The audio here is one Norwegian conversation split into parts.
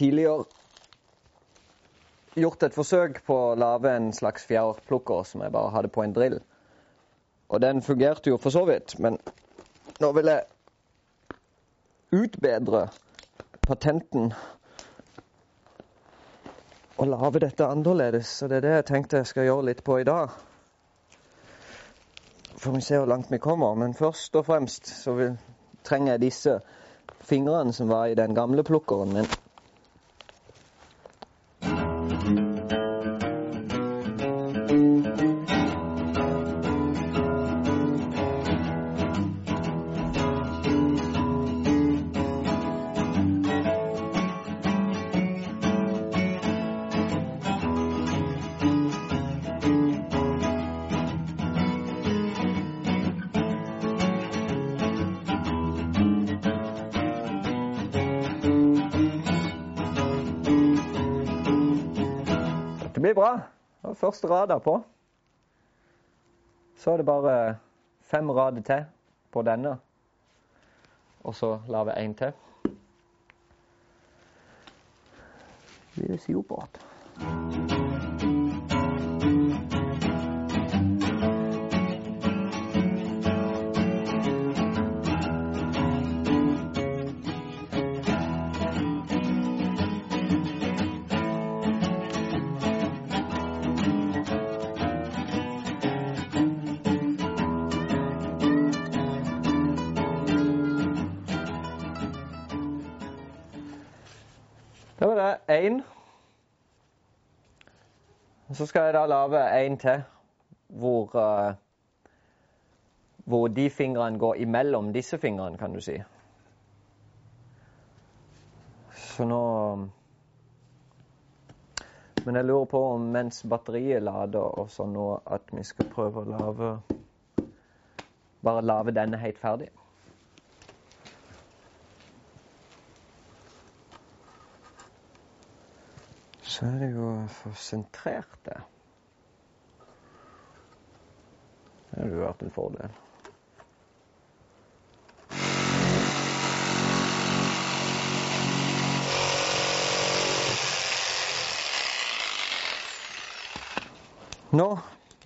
Tidligere gjort et forsøk på å lage en slags fjærplukker som jeg bare hadde på en drill. Og den fungerte jo for så vidt, men nå vil jeg utbedre patenten og lage dette annerledes. Så det er det jeg tenkte jeg skal gjøre litt på i dag. Får vi se hvor langt vi kommer. Men først og fremst så vil, trenger jeg disse fingrene som var i den gamle plukkeren min. Blir bra. Det var første rada på. Så er det bare fem rader til på denne. Og så lar vi én til. Det er supert. Det var det. Én. Så skal jeg da lage en til hvor eh, Hvor de fingrene går imellom disse fingrene, kan du si. Så nå Men jeg lurer på om mens batteriet lader og sånn nå, at vi skal prøve å lage Bare lage denne helt ferdig. Så er det jo få sentrert det. Det hadde jo vært en fordel. Nå,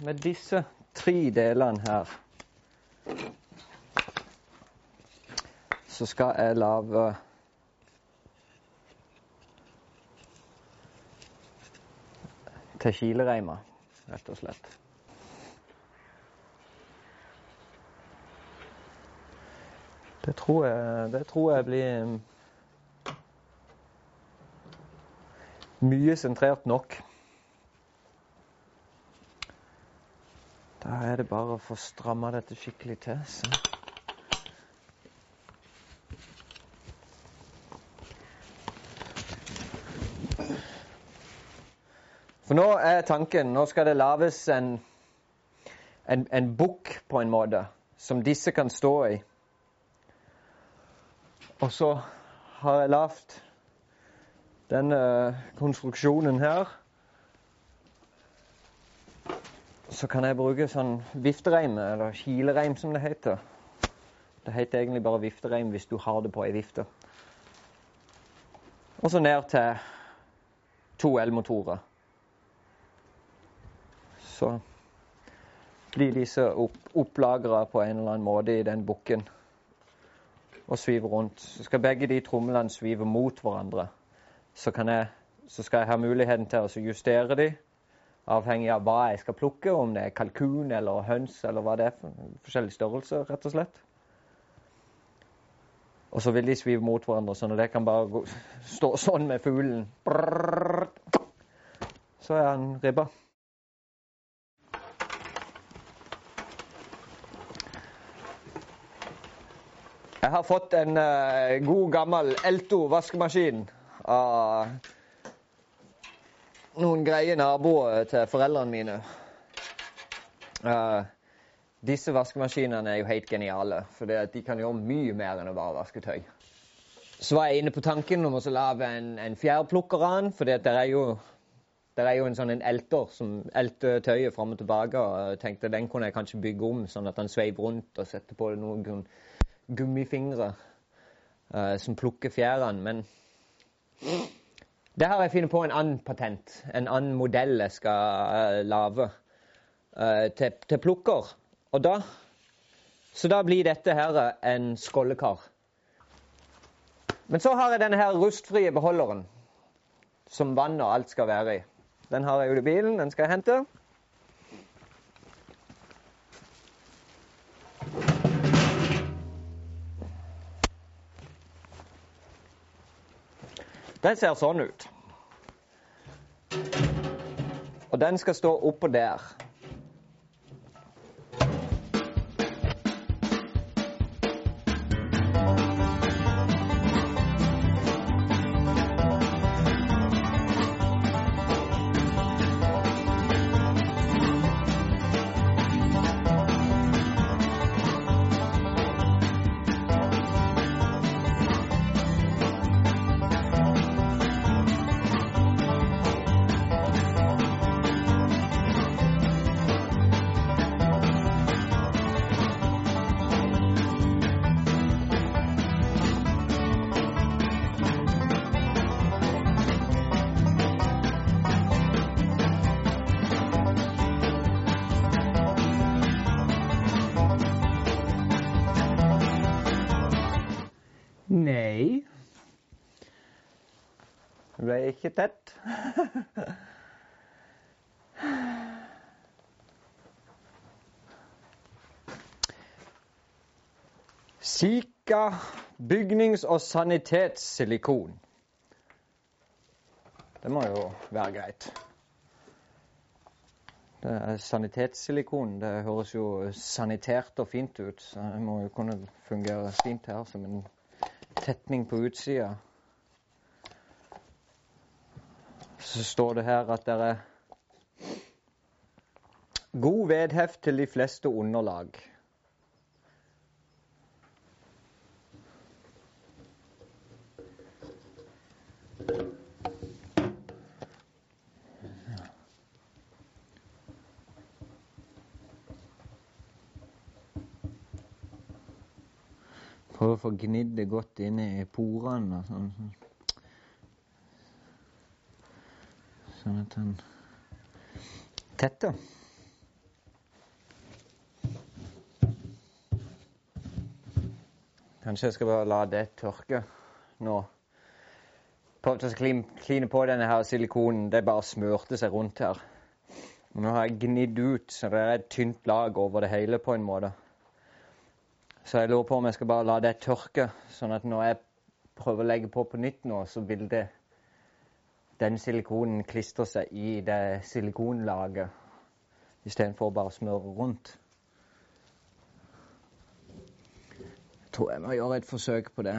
med disse tre delene her Så skal jeg lage til kilereima, rett og slett. Det tror jeg, det tror jeg blir mye sentrert nok. Da er det bare å få stramma dette skikkelig til. Så. For nå er tanken Nå skal det lages en, en, en bukk, på en måte, som disse kan stå i. Og så har jeg lagd denne konstruksjonen her. Så kan jeg bruke sånn viftereim, eller kilereim som det heter. Det heter egentlig bare viftereim hvis du har det på ei vifte. Og så ned til to elmotorer. Så blir disse opp, opplagra på en eller annen måte i den bukken og sviver rundt. Så skal begge de tromlene svive mot hverandre. Så, jeg, så skal jeg ha muligheten til å justere de, avhengig av hva jeg skal plukke, om det er kalkun eller høns eller hva det er. for Forskjellig størrelse, rett og slett. Og så vil de svive mot hverandre, sånn at jeg kan bare gå, stå sånn med fuglen. Brrr. Så er han ribba. Jeg har fått en uh, god, gammel Elto vaskemaskin av noen greie naboer til foreldrene mine. Uh, disse vaskemaskinene er jo helt geniale, for de kan gjøre mye mer enn å bare vaske tøy. Så var jeg inne på tanken om å lage en, en fjærplukker av den, for det er jo der er jo en sånn en elter som elter tøyet fram og tilbake. og jeg tenkte Den kunne jeg kanskje bygge om, sånn at han sveiv rundt og setter på noen gummifingre uh, som plukker fjærene. Men Det har jeg funnet på en annen patent. En annen modell jeg skal uh, lage uh, til, til, plukker. Og da Så da blir dette her en skållekar. Men så har jeg denne her rustfrie beholderen som vann og alt skal være i. Den har jeg jo i bilen. Den skal jeg hente. Den ser sånn ut. Og den skal stå oppå der. Ble ikke tett. Sika bygnings- og sanitetssilikon. Det må jo være greit. Det er sanitetssilikon. Det høres jo sanitert og fint ut. Så det må jo kunne fungere fint her som en tetning på utsida. Så står det her at det er god vedheft til de fleste underlag. Prøve å få gnidd det godt inn i porene. Sånn, sånn at den tetter. Kanskje jeg skal bare la det tørke nå. Prøvde å kline på denne her silikonen. Det bare smurte seg rundt her. Nå har jeg gnidd ut, så det er et tynt lag over det hele på en måte. Så jeg lurer på om jeg skal bare la det tørke, sånn at når jeg prøver å legge på på nytt nå, så vil det den silikonen klistrer seg i det silikonlaget istedenfor bare å smøre rundt. Jeg tror jeg må gjøre et forsøk på det.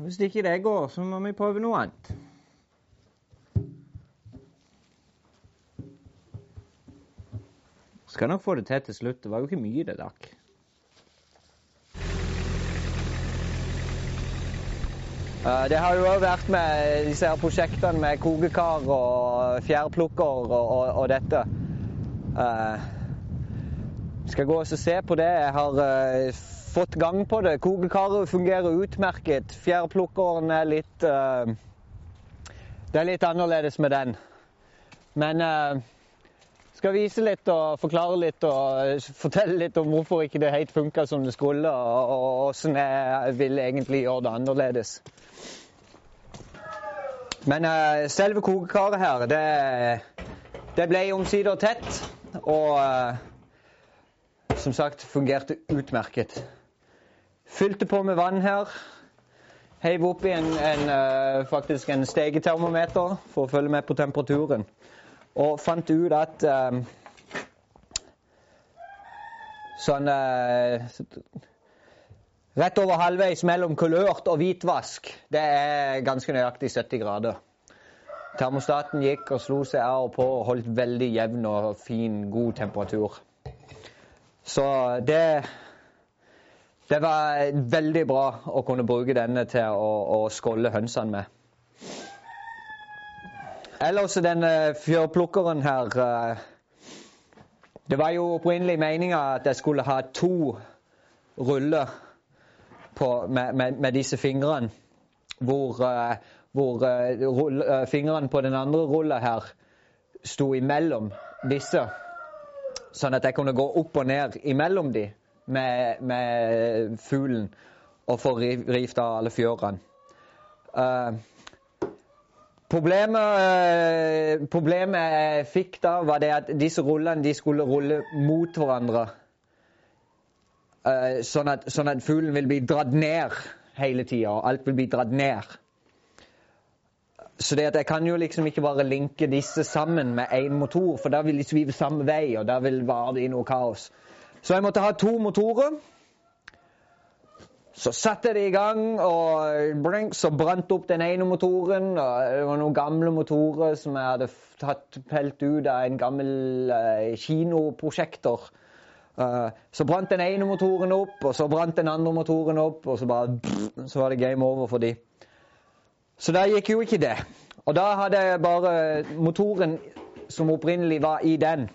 Hvis ikke det går, så må vi prøve noe annet. Skal nok få det til til slutt. Det var jo ikke mye det dakk. Det har jo òg vært med disse her prosjektene med kokekar og fjærplukker og, og, og dette. Uh, skal gå og se på det. Jeg har uh, fått gang på det. Kokekaret fungerer utmerket. Fjærplukkeren er litt uh, Det er litt annerledes med den. Men skal vise litt og forklare litt og fortelle litt om hvorfor ikke det helt funka som det skulle, og åssen jeg vil egentlig gjøre det annerledes. Men uh, selve kokekaret her, det, det ble omsider tett. Og uh, som sagt fungerte utmerket. Fylte på med vann her. Heiv oppi en, en, uh, faktisk en stegetermometer for å følge med på temperaturen. Og fant ut at sånn Rett over halvveis mellom kulørt og hvitvask, det er ganske nøyaktig 70 grader. Termostaten gikk og slo seg av og på og holdt veldig jevn og fin, god temperatur. Så det Det var veldig bra å kunne bruke denne til å, å skålle hønsene med. Ellers denne fjørplukkeren her Det var jo opprinnelig meninga at jeg skulle ha to ruller på, med, med, med, disse fingrene. hvor, uh, hvor uh, rull, uh, fingrene på den andre rulla her sto imellom disse. Sånn at jeg kunne gå opp og ned imellom de med, med fuglen og få rivt av alle fjørene. Problemet, problemet, jeg fikk da, var det at disse rullene de skulle rulle mot hverandre. Sånn at, sånn at fuglen vil bli dratt ned hele tida, og alt vil bli dratt ned. Så det at jeg kan jo liksom ikke bare linke disse sammen med én motor, for da vil de svive samme vei, og da vil vare det i noe kaos. Så jeg måtte ha to motorer. Så satte jeg det i gang, og brink, så brant opp den ene motoren. og Det var noen gamle motorer som jeg hadde tatt pelt ut av en gammel uh, kinoprosjektor. Uh, så brant den ene motoren opp, og så brant den andre motoren opp, og så bare så var det game over for de. Så da gikk jo ikke det. Og da hadde jeg bare motoren som opprinnelig var i den.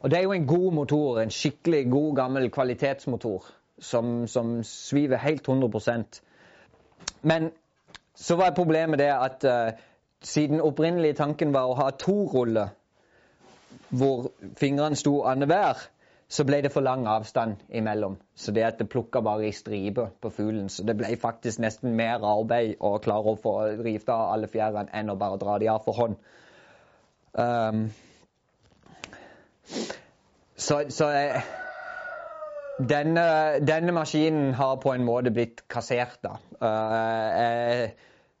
Og det er jo en god motor, en skikkelig god, gammel kvalitetsmotor som, som sviver helt 100% Men så var problemet det at uh, siden opprinnelig tanken var å ha to ruller hvor fingrene sto annenhver, så ble det for lang avstand imellom. Så det at det plukka bare i striper på fuglen. Så det ble faktisk nesten mer arbeid å klare å få rivet av alle fjærene enn å bare dra de av for hånd. Um, så, så jeg, denne, denne, maskinen har på en måte blitt kassert, da. Uh, jeg,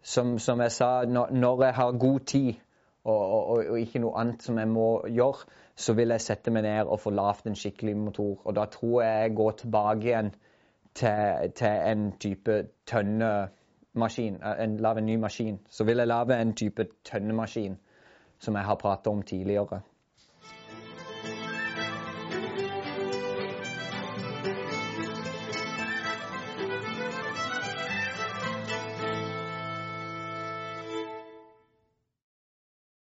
som, som, jeg sa, når, når jeg har god tid og, og, og, ikke noe annet som jeg må gjøre, så vil jeg sette meg ned og få lagd en skikkelig motor. Og da tror jeg jeg går tilbake igjen til, til en type tønnemaskin. Eh, en, lage en ny maskin. Så vil jeg lage en type tønnemaskin som jeg har pratet om tidligere.